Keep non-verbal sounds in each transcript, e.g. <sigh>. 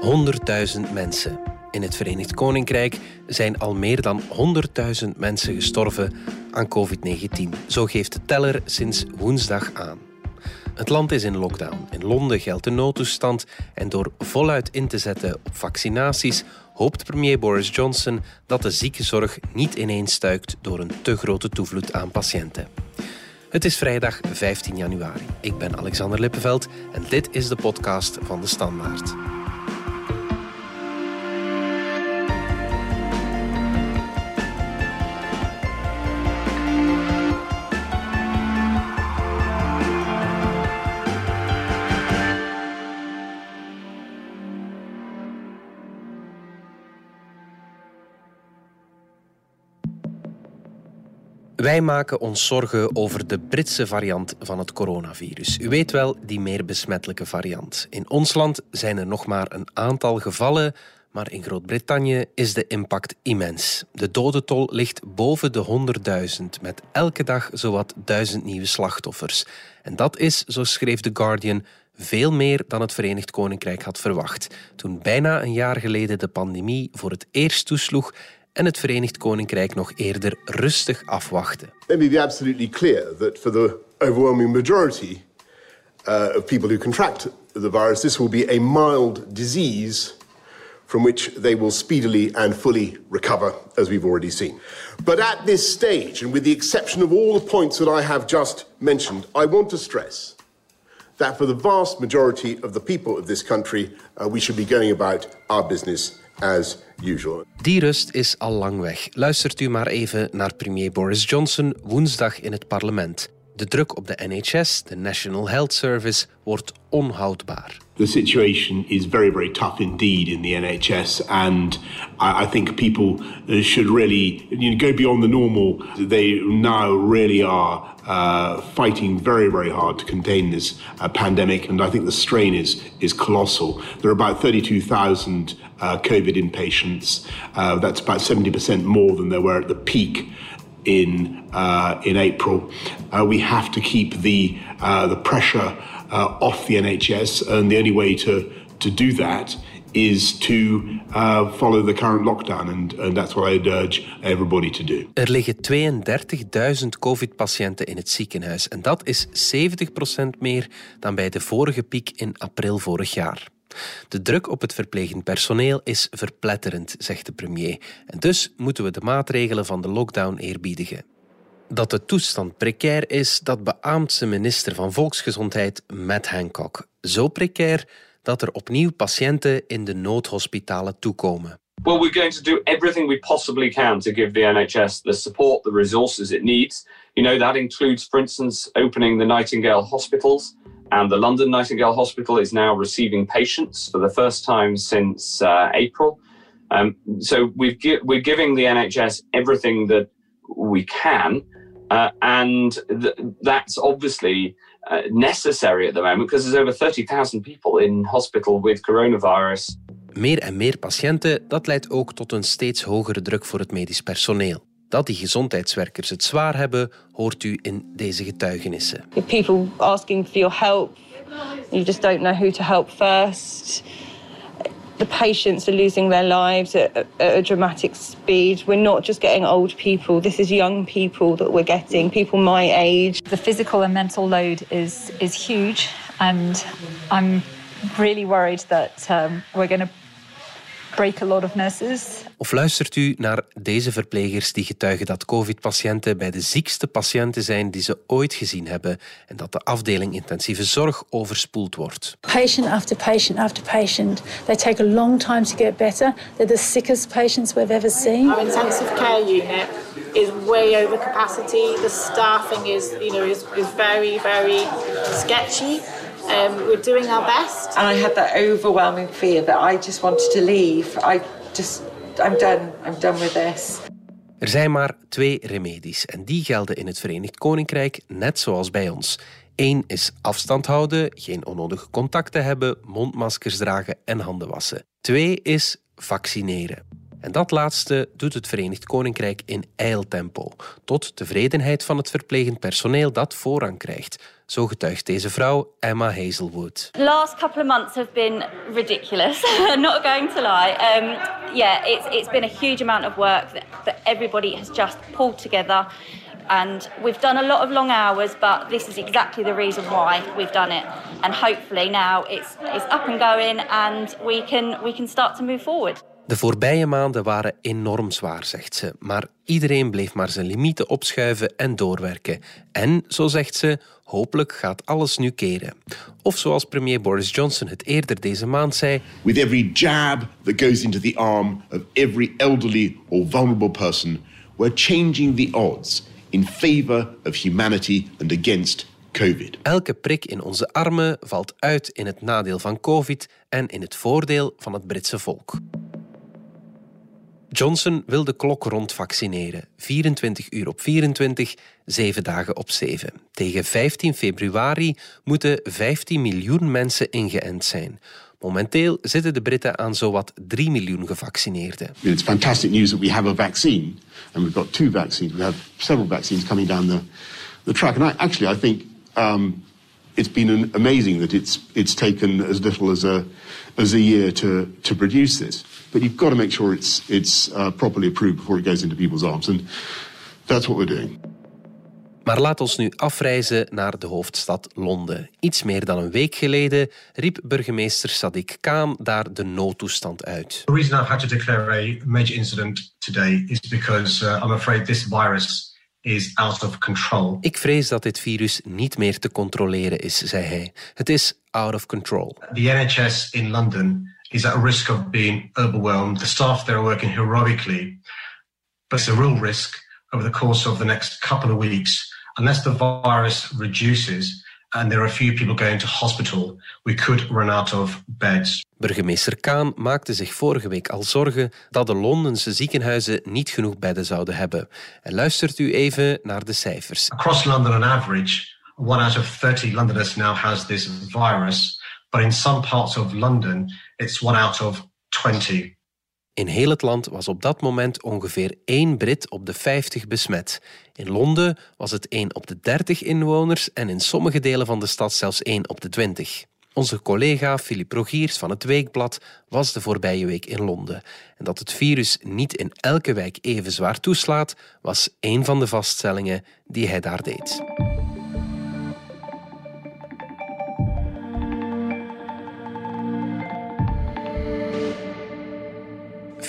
100.000 mensen. In het Verenigd Koninkrijk zijn al meer dan 100.000 mensen gestorven aan COVID-19. Zo geeft de teller sinds woensdag aan. Het land is in lockdown. In Londen geldt de noodtoestand. En door voluit in te zetten op vaccinaties hoopt premier Boris Johnson dat de ziekenzorg niet ineens stuikt door een te grote toevloed aan patiënten. Het is vrijdag 15 januari. Ik ben Alexander Lippenveld en dit is de podcast van de Standaard. Wij maken ons zorgen over de Britse variant van het coronavirus. U weet wel, die meer besmettelijke variant. In ons land zijn er nog maar een aantal gevallen, maar in Groot-Brittannië is de impact immens. De dodentol ligt boven de 100.000, met elke dag zowat duizend nieuwe slachtoffers. En dat is, zo schreef The Guardian, veel meer dan het Verenigd Koninkrijk had verwacht. Toen bijna een jaar geleden de pandemie voor het eerst toesloeg en het Verenigd Koninkrijk nog eerder rustig afwachten. Let me be absolutely clear that for the overwhelming majority uh, of people who contract the virus, this will be a mild disease from which they will speedily and fully recover, as we've already seen. But at this stage, and with the exception of all the points that I have just mentioned, I want to stress that for the vast majority of the people of this country, uh, we should be going about our business as usual. Die rust is al lang weg. Luistert u maar even naar premier Boris Johnson woensdag in het parlement. De druk op de NHS, de National Health Service, wordt onhoudbaar. The situation is very, very tough indeed in the NHS, and I, I think people uh, should really you know, go beyond the normal. They now really are uh, fighting very, very hard to contain this uh, pandemic, and I think the strain is is colossal. There are about 32,000 uh, COVID inpatients. Uh, that's about 70% more than there were at the peak in uh, in April. We have to keep the the pressure uh, off the NHS, and the only way to to do that is to uh, follow the current lockdown, and, that's what I'd urge everybody to do. Er liggen 32.000 COVID-patiënten in het ziekenhuis, en dat is 70% meer dan bij de vorige piek in april vorig jaar. De druk op het verplegend personeel is verpletterend, zegt de premier. En dus moeten we de maatregelen van de lockdown eerbiedigen. Dat de toestand precair is, dat beaamt zijn minister van Volksgezondheid Matt Hancock. Zo precair dat er opnieuw patiënten in de noodhospitalen toekomen. Well, we're going to do everything we possibly can to give the NHS the support, the resources it needs. You know, that includes, for instance, opening the Nightingale hospitals. And the London Nightingale Hospital is now receiving patients for the first time since uh, April. Um, so we've gi- we're giving the NHS everything that we can, uh, and th- that's obviously uh, necessary at the moment because there's over 30,000 people in hospital with coronavirus. Meer en meer patiënten, dat leidt ook tot een steeds hogere druk voor het medisch personeel. Dat die gezondheidswerkers het zwaar hebben, hoort u in deze getuigenissen. People asking for your help, you just don't know who to help first. The patients are losing their lives at, at a dramatic speed. We're not just getting old people, this is young people that we're getting, people my age. The physical and mental load is, is huge, and I'm really worried that um, we're going to break a lot of nurses. Of luistert u naar deze verplegers die getuigen dat COVID-patiënten bij de ziekste patiënten zijn die ze ooit gezien hebben en dat de afdeling intensieve zorg overspoeld wordt. Patient after patient after patient. They take a long time to get better. They're the sickest patients we've ever seen. Our intensive care unit is way over capacity. The staffing is, you know, is, is very, very sketchy. Um, we're doing our best. And I had that overwhelming fear that I just wanted to leave. I just, I'm done. I'm done with this. Er zijn maar twee remedies en die gelden in het Verenigd Koninkrijk net zoals bij ons. Eén is afstand houden, geen onnodige contacten hebben, mondmaskers dragen en handen wassen. Twee is vaccineren. En dat laatste doet het Verenigd Koninkrijk in eiltempo, tot tevredenheid van het verplegend personeel dat voorrang krijgt. Zo getuigt deze vrouw Emma Hazelwood. The last couple of months have been ridiculous. <laughs> Not going to lie. Um, yeah, it's it's been a huge amount of work that, that everybody has just pulled together. And we've done a lot of long hours, but this is exactly the reason why we've done it. And hopefully now it's, it's up and going and we can, we can start to move forward. De voorbije maanden waren enorm zwaar, zegt ze. Maar iedereen bleef maar zijn limieten opschuiven en doorwerken. En, zo zegt ze, hopelijk gaat alles nu keren. Of zoals premier Boris Johnson het eerder deze maand zei... With every jab that goes into the arm of every elderly or vulnerable person, we're changing the odds in favor of humanity and against COVID. Elke prik in onze armen valt uit in het nadeel van COVID en in het voordeel van het Britse volk. Johnson wil de klok rond vaccineren. 24 uur op 24, 7 dagen op 7. Tegen 15 februari moeten 15 miljoen mensen ingeënt zijn. Momenteel zitten de Britten aan zowat 3 miljoen gevaccineerden. It's fantastic news that we have a vaccine, and we've got two vaccines. We have several vaccines coming down the, the track. And I, actually, I think um, it's been amazing that it's it's taken as little as a as a year to to produce this. But you've got to make sure it's it's uh, properly approved before it goes into people's arms, and that's what we're doing. Maar laat ons nu afreizen naar de hoofdstad Londen. Iets meer dan een week geleden riep burgemeester Sadiq Khan daar de noodtoestand uit. The reason I've had to declare a major incident today is because uh, I'm afraid this virus is out of control. Ik vrees dat dit virus niet meer te controleren is, zei hij. Het is out of control. The NHS in London is at risk of being overwhelmed. The staff there are working heroically, but it's a real risk over the course of the next couple of weeks unless the virus reduces and there are a few people going to hospital, we could run out of beds. Burgemeester Kaan maakte zich vorige week al zorgen dat de Londense ziekenhuizen niet genoeg bedden zouden hebben. En luistert u even naar de cijfers. Across London, on average, one out of 30 Londoners now has this virus, but in some parts of London, it's one out of 20. In heel het land was op dat moment ongeveer één Brit op de 50 besmet. In Londen was het 1 op de 30 inwoners en in sommige delen van de stad zelfs 1 op de 20. Onze collega Philippe Rogiers van het Weekblad was de voorbije week in Londen. En dat het virus niet in elke wijk even zwaar toeslaat, was een van de vaststellingen die hij daar deed.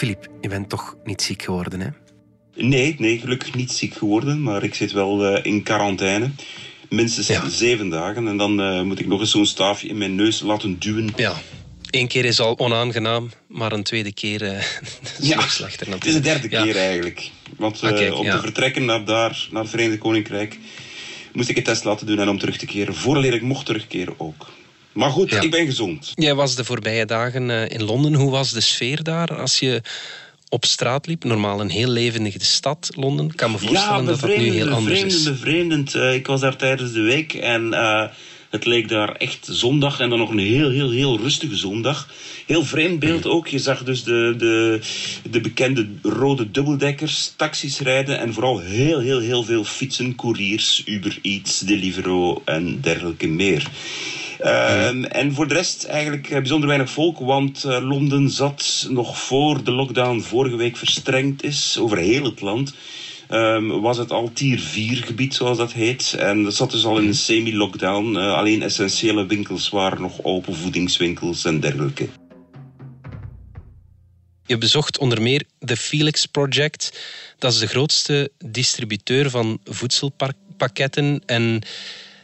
Filip, je bent toch niet ziek geworden, hè? Nee, nee, gelukkig niet ziek geworden, maar ik zit wel uh, in quarantaine. Minstens ja. zeven dagen en dan uh, moet ik nog eens zo'n staafje in mijn neus laten duwen. Ja, Eén keer is al onaangenaam, maar een tweede keer uh, <laughs> is ja, slechter natuurlijk. Het is de derde ja. keer eigenlijk. Want uh, okay, om te vertrekken naar daar, naar het Verenigd Koninkrijk, moest ik een test laten doen en om terug te keren. Vooraleer ik mocht terugkeren ook. Maar goed, ja. ik ben gezond. Jij was de voorbije dagen uh, in Londen. Hoe was de sfeer daar als je op straat liep? Normaal een heel levendige stad, Londen. Ik kan me voorstellen ja, dat dat nu heel anders is. Ja, bevreemdend. Uh, ik was daar tijdens de week en uh, het leek daar echt zondag en dan nog een heel, heel, heel rustige zondag. Heel vreemd beeld ook. Je zag dus de, de, de bekende rode dubbeldekkers, taxis rijden en vooral heel, heel, heel veel fietsen, couriers, Uber Eats, Deliveroo en dergelijke meer. Uh, en voor de rest eigenlijk bijzonder weinig volk, want uh, Londen zat nog voor de lockdown vorige week verstrengd is over heel het land. Um, was het al tier 4 gebied, zoals dat heet. En dat zat dus al in een semi-lockdown. Uh, alleen essentiële winkels waren nog open, voedingswinkels en dergelijke. Je bezocht onder meer de Felix Project. Dat is de grootste distributeur van voedselpakketten. En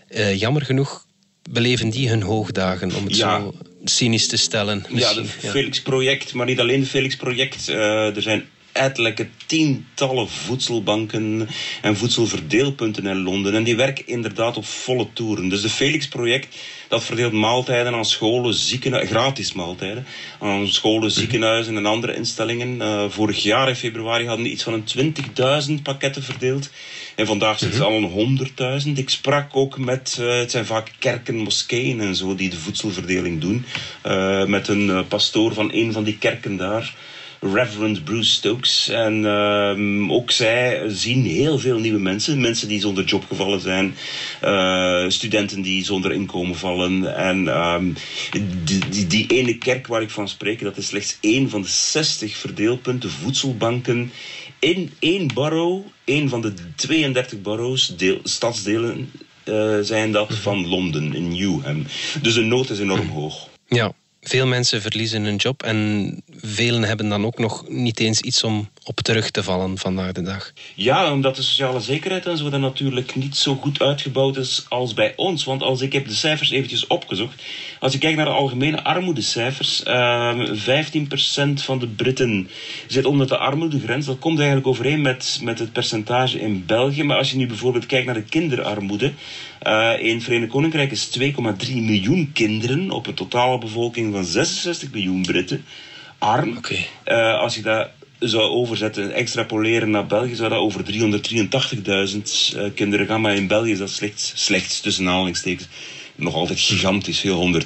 uh, jammer genoeg beleven die hun hoogdagen, om het ja. zo cynisch te stellen. Misschien. Ja, het Felix-project, maar niet alleen het Felix-project. Uh, er zijn ettelijke tientallen voedselbanken en voedselverdeelpunten in Londen. En die werken inderdaad op volle toeren. Dus de Felix-project dat verdeelt maaltijden aan scholen, ziekenhuizen, gratis maaltijden, aan scholen, ziekenhuizen en andere instellingen. Uh, vorig jaar in februari hadden die iets van een 20.000 pakketten verdeeld. En vandaag zitten ze al een 100.000. Ik sprak ook met, uh, het zijn vaak kerken, moskeeën en zo die de voedselverdeling doen. Uh, met een pastoor van een van die kerken daar. Reverend Bruce Stokes. En ehm, ook zij zien heel veel nieuwe mensen. Mensen die zonder job gevallen zijn. Uh, studenten die zonder inkomen vallen. En ehm, die, die, die, ene kerk waar ik van spreek, dat is slechts één van de 60 verdeelpunten, voedselbanken. In één borough, één van de 32 boroughs, deel, stadsdelen, uh, zijn dat van Londen, in Newham. Dus de nood is enorm hoog. Ja, veel mensen verliezen hun job en velen hebben dan ook nog niet eens iets om op terug te vallen vandaag de dag. Ja, omdat de sociale zekerheid en zo dan natuurlijk niet zo goed uitgebouwd is als bij ons. Want als ik heb de cijfers eventjes opgezocht. Als je kijkt naar de algemene armoedecijfers. Uh, 15% van de Britten zit onder de armoedegrens. Dat komt eigenlijk overeen met, met het percentage in België. Maar als je nu bijvoorbeeld kijkt naar de kinderarmoede. Uh, in het Verenigd Koninkrijk is 2,3 miljoen kinderen op een totale bevolking van 66 miljoen Britten arm. Okay. Uh, als je dat zou overzetten, extrapoleren naar België, zou dat over 383.000 uh, kinderen gaan. Maar in België is dat slechts, slechts tussen aanhalingstekens nog altijd gigantisch veel,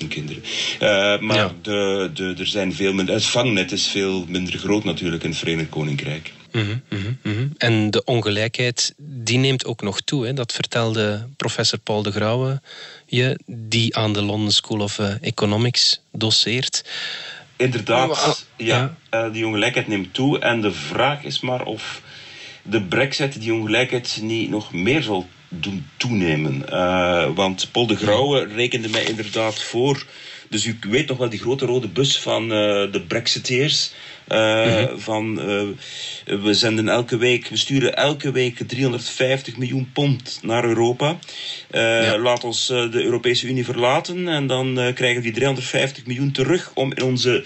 130.000 kinderen. Uh, maar Ja. de, de, er zijn veel minder, het vangnet is veel minder groot natuurlijk in het Verenigd Koninkrijk. Mhm, mhm, mhm. En de ongelijkheid die neemt ook nog toe. Hè? Dat vertelde professor Paul de Grauwe je, die aan de London School of eh, Economics doseert. Inderdaad, Ja. ja, eh, die ongelijkheid neemt toe. En de vraag is maar of de brexit die ongelijkheid niet nog meer zal doen toenemen. Eh, want Paul de Grauwe rekende mij inderdaad voor... Dus u weet nog wel die grote rode bus van eh, de brexiteers... Eh, Van eh, we zenden elke week, we sturen elke week 350 miljoen pond naar Europa. Laat ons de Europese Unie verlaten en dan krijgen we die 350 miljoen terug om in onze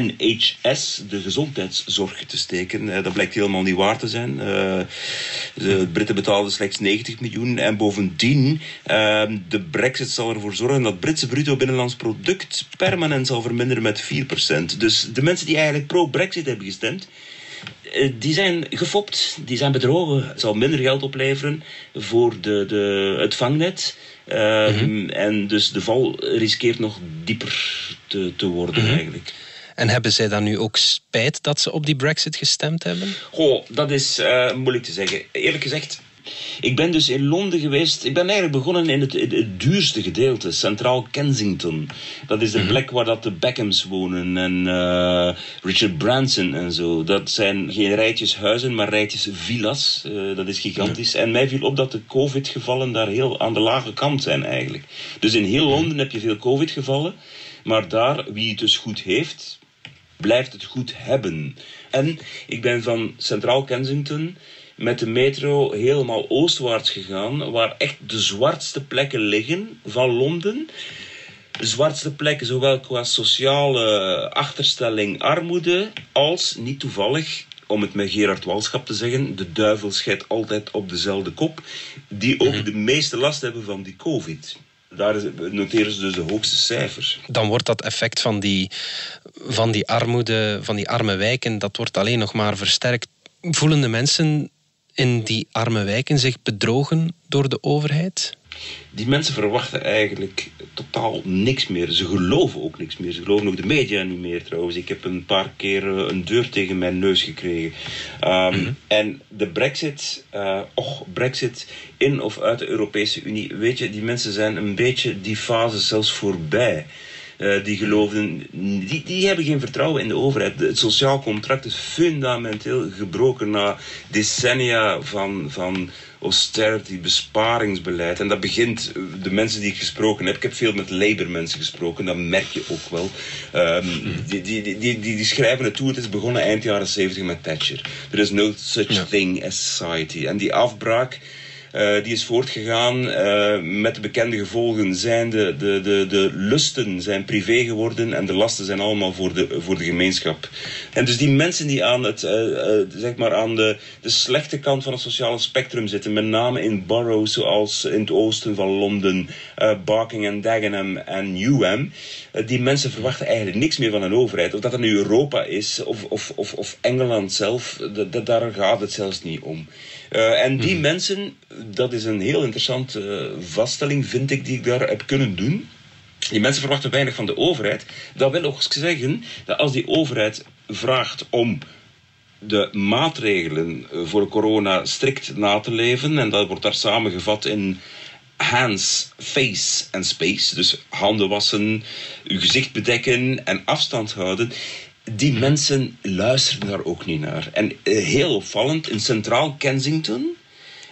NHS, de gezondheidszorg, te steken. Eh, dat blijkt helemaal niet waar te zijn. Eh, de Britten betaalden slechts 90 miljoen. En bovendien, eh, de brexit zal ervoor zorgen dat het Britse bruto binnenlands product permanent zal verminderen met 4%. Dus de mensen die eigenlijk pro-brexit hebben gestemd, eh, die zijn gefopt, die zijn bedrogen. Het zal minder geld opleveren voor de, de, het vangnet. Ehm, En dus de val riskeert nog dieper te, te worden eigenlijk. En hebben zij dan nu ook spijt dat ze op die Brexit gestemd hebben? Goh, dat is eh, moeilijk te zeggen. Eerlijk gezegd, ik ben dus in Londen geweest. Ik ben eigenlijk begonnen in het, duurste gedeelte, Centraal Kensington. Dat is de plek waar dat de Beckhams wonen en eh, Richard Branson en zo. Dat zijn geen rijtjes huizen, maar rijtjes villas. Eh, dat is gigantisch. En mij viel op dat de COVID-gevallen daar heel aan de lage kant zijn eigenlijk. Dus in heel Londen heb je veel COVID-gevallen. Maar daar, wie het dus goed heeft, blijft het goed hebben. En ik ben van Centraal Kensington met de metro helemaal oostwaarts gegaan, waar echt de zwartste plekken liggen van Londen. De zwartste plekken, zowel qua sociale achterstelling, armoede, als niet toevallig. Om het met Gerard Walschap te zeggen, de duivel scheidt altijd op dezelfde kop. Die ook de meeste last hebben van die COVID. Daar noteren ze dus de hoogste cijfers. Dan wordt dat effect van die, van die armoede, van die arme wijken, dat wordt alleen nog maar versterkt. Voelen de mensen in die arme wijken zich bedrogen door de overheid? Die mensen verwachten eigenlijk totaal niks meer. Ze geloven ook niks meer. Ze geloven ook de media niet meer trouwens. Ik heb een paar keer eh, een deur tegen mijn neus gekregen. Ehm, En de brexit, eh och, brexit in of uit de Europese Unie. Weet je, die mensen zijn een beetje die fase zelfs voorbij. Eh, die geloofden, die, die hebben geen vertrouwen in de overheid. Het sociaal contract is fundamenteel gebroken na decennia van, van austerity, besparingsbeleid. En dat begint, eh, de mensen die ik gesproken heb, ik heb veel met Labour-mensen gesproken, dat merk je ook wel. Ehm, die, die, die, die, die schrijven het toe, het is begonnen eind jaren 70 met Thatcher. There is no such thing as society. En die afbraak. Eh, die is voortgegaan eh, met de bekende gevolgen. Zijn de, de, de, de lusten zijn privé geworden en de lasten zijn allemaal voor de, voor de gemeenschap. En dus die mensen die aan, het, eh, zeg maar aan de, de slechte kant van het sociale spectrum zitten, met name in boroughs zoals in het oosten van Londen, Barking en Dagenham en Newham, die mensen verwachten eigenlijk niks meer van een overheid. Of dat het nu Europa is of, of, of, of Engeland zelf, daar gaat het zelfs niet om. Eh, en die mensen, dat is een heel interessante eh, vaststelling, vind ik, die ik daar heb kunnen doen. Die mensen verwachten weinig van de overheid. Dat wil ook zeggen dat als die overheid vraagt om de maatregelen voor corona strikt na te leven. En dat wordt daar samengevat in hands, face en space. Dus handen wassen, uw gezicht bedekken en afstand houden. Die mensen luisteren daar ook niet naar. En eh, heel opvallend, in centraal Kensington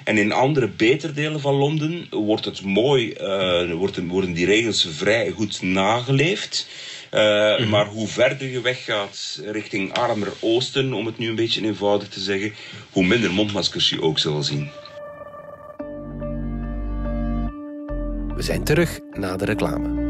en in andere beter delen van Londen wordt het mooi, uh, worden die regels vrij goed nageleefd. Uh, Maar hoe verder je weggaat richting armer oosten, om het nu een beetje eenvoudig te zeggen, hoe minder mondmaskers je ook zal zien. We zijn terug na de reclame.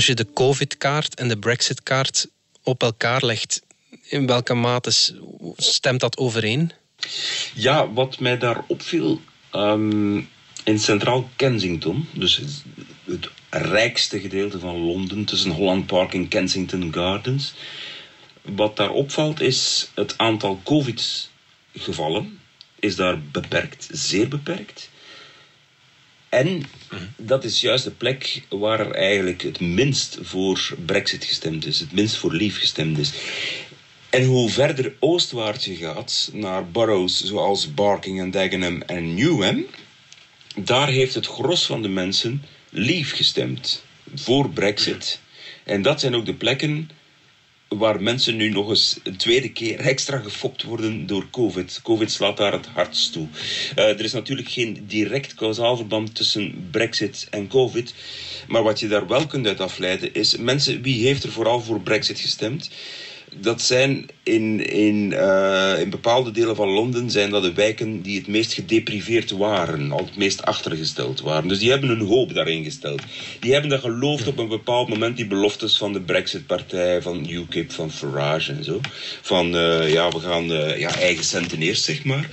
Als je de COVID-kaart en de Brexit-kaart op elkaar legt, in welke mate stemt dat overeen? Ja, wat mij daar opviel, um, in Centraal Kensington, dus het rijkste gedeelte van Londen, tussen Holland Park en Kensington Gardens. Wat daar opvalt is het aantal COVID-gevallen is daar beperkt, zeer beperkt. En dat is juist de plek waar er eigenlijk het minst voor Brexit gestemd is, het minst voor Leave gestemd is. En hoe verder oostwaarts je gaat, naar boroughs zoals Barking en Dagenham en Newham, daar heeft het gros van de mensen Leave gestemd voor Brexit. En dat zijn ook de plekken waar mensen nu nog eens een tweede keer extra gefopt worden door COVID. COVID slaat daar het hardst toe. Uh, er is natuurlijk geen direct kausaal verband tussen Brexit en COVID. Maar wat je daar wel kunt uit afleiden is: mensen, wie heeft er vooral voor Brexit gestemd? Dat zijn in, in, uh, in bepaalde delen van Londen zijn dat de wijken die het meest gedepriveerd waren, al het meest achtergesteld waren. Dus die hebben hun hoop daarin gesteld. Die hebben dat geloofd op een bepaald moment, die beloftes van de Brexit-partij, van UKIP, van Farage en zo. Van uh, ja, we gaan uh, ja, eigen centen eerst, zeg maar.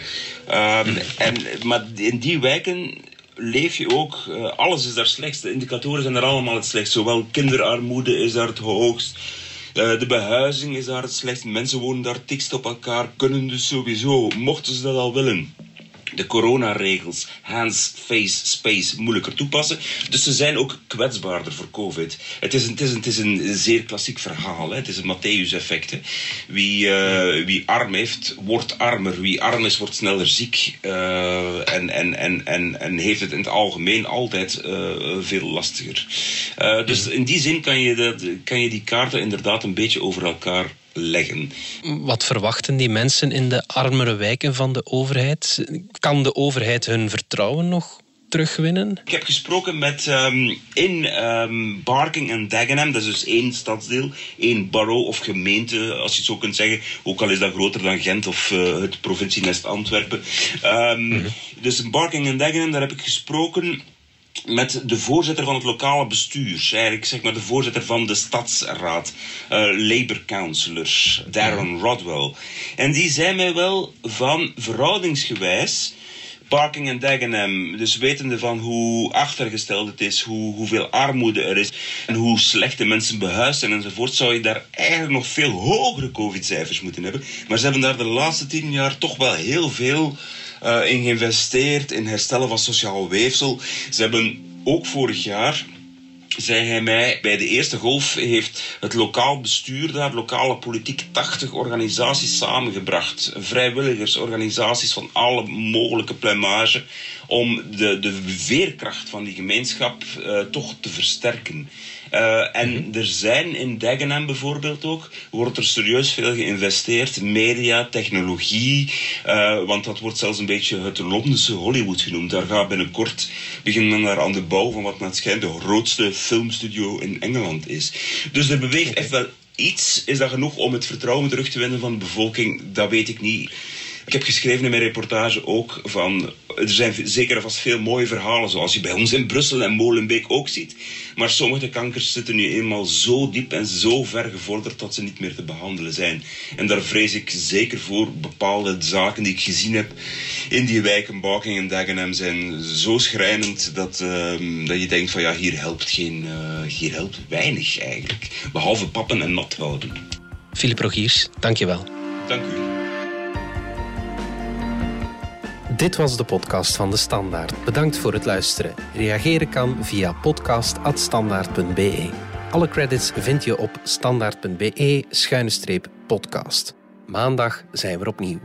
Um, en, maar in die wijken leef je ook, alles is daar slechtst. De indicatoren zijn er allemaal het slechtst. Zowel kinderarmoede is daar het hoogst. Uh, de behuizing is daar het slechtst. Mensen wonen daar dikst op elkaar, kunnen dus sowieso, mochten ze dat al willen, de coronaregels, hands, face, space, moeilijker toepassen. Dus ze zijn ook kwetsbaarder voor COVID. Het is een, het is een, het is een zeer klassiek verhaal. Hè. Het is een Matthäus-effect. Wie, uh, wie arm heeft, wordt armer. Wie arm is, wordt sneller ziek. Uh, en, en, en, en, en heeft het in het algemeen altijd uh, veel lastiger. dus in die zin kan je, dat, kan je die kaarten inderdaad een beetje over elkaar leggen. Wat verwachten die mensen in de armere wijken van de overheid? Kan de overheid hun vertrouwen nog terugwinnen? Ik heb gesproken met um, in um, Barking en Dagenham, dat is dus één stadsdeel, één borough of gemeente, als je het zo kunt zeggen. Ook al is dat groter dan Gent of uh, het provincienest Antwerpen. Um, mm -hmm. Dus in Barking en Dagenham, daar heb ik gesproken met de voorzitter van het lokale bestuur, eigenlijk zeg maar de voorzitter van de stadsraad, uh, Labour Councillor, Darren Rodwell. En die zei mij wel van verhoudingsgewijs. Parking en Dagenham, dus wetende van hoe achtergesteld het is, hoe, hoeveel armoede er is en hoe slechte mensen behuisd zijn enzovoort, zou je daar eigenlijk nog veel hogere COVID-cijfers moeten hebben. Maar ze hebben daar de laatste tien jaar toch wel heel veel uh, in geïnvesteerd, in herstellen van sociaal weefsel. Ze hebben ook vorig jaar zei hij mij, bij de eerste golf heeft het lokaal bestuur daar, lokale politiek, 80 organisaties samengebracht. Vrijwilligersorganisaties van alle mogelijke pluimage, om de, de veerkracht van die gemeenschap uh, toch te versterken. Uh, en er zijn in Dagenham bijvoorbeeld ook, wordt er serieus veel geïnvesteerd. Media, technologie, uh, want dat wordt zelfs een beetje het Londense Hollywood genoemd. Daar gaat binnenkort beginnen men daar aan de bouw van wat naar het schijnt de grootste filmstudio in Engeland is. Dus er beweegt echt wel iets. Is dat genoeg om het vertrouwen terug te winnen van de bevolking? Dat weet ik niet. Ik heb geschreven in mijn reportage ook van... Er zijn zeker vast veel mooie verhalen, zoals je bij ons in Brussel en Molenbeek ook ziet. Maar sommige kankers zitten nu eenmaal zo diep en zo ver gevorderd dat ze niet meer te behandelen zijn. En daar vrees ik zeker voor. Bepaalde zaken die ik gezien heb in die wijken, Baking en Dagenham, zijn zo schrijnend dat, ehm, dat je denkt van ja, hier helpt, geen, uh, hier helpt weinig eigenlijk. Behalve pappen en nat houden. Philip Rogiers, dankjewel. Dank u. Dit was de podcast van De Standaard. Bedankt voor het luisteren. Reageren kan via podcast.standaard.be. Alle credits vind je op standaard.be-podcast. Maandag zijn we opnieuw.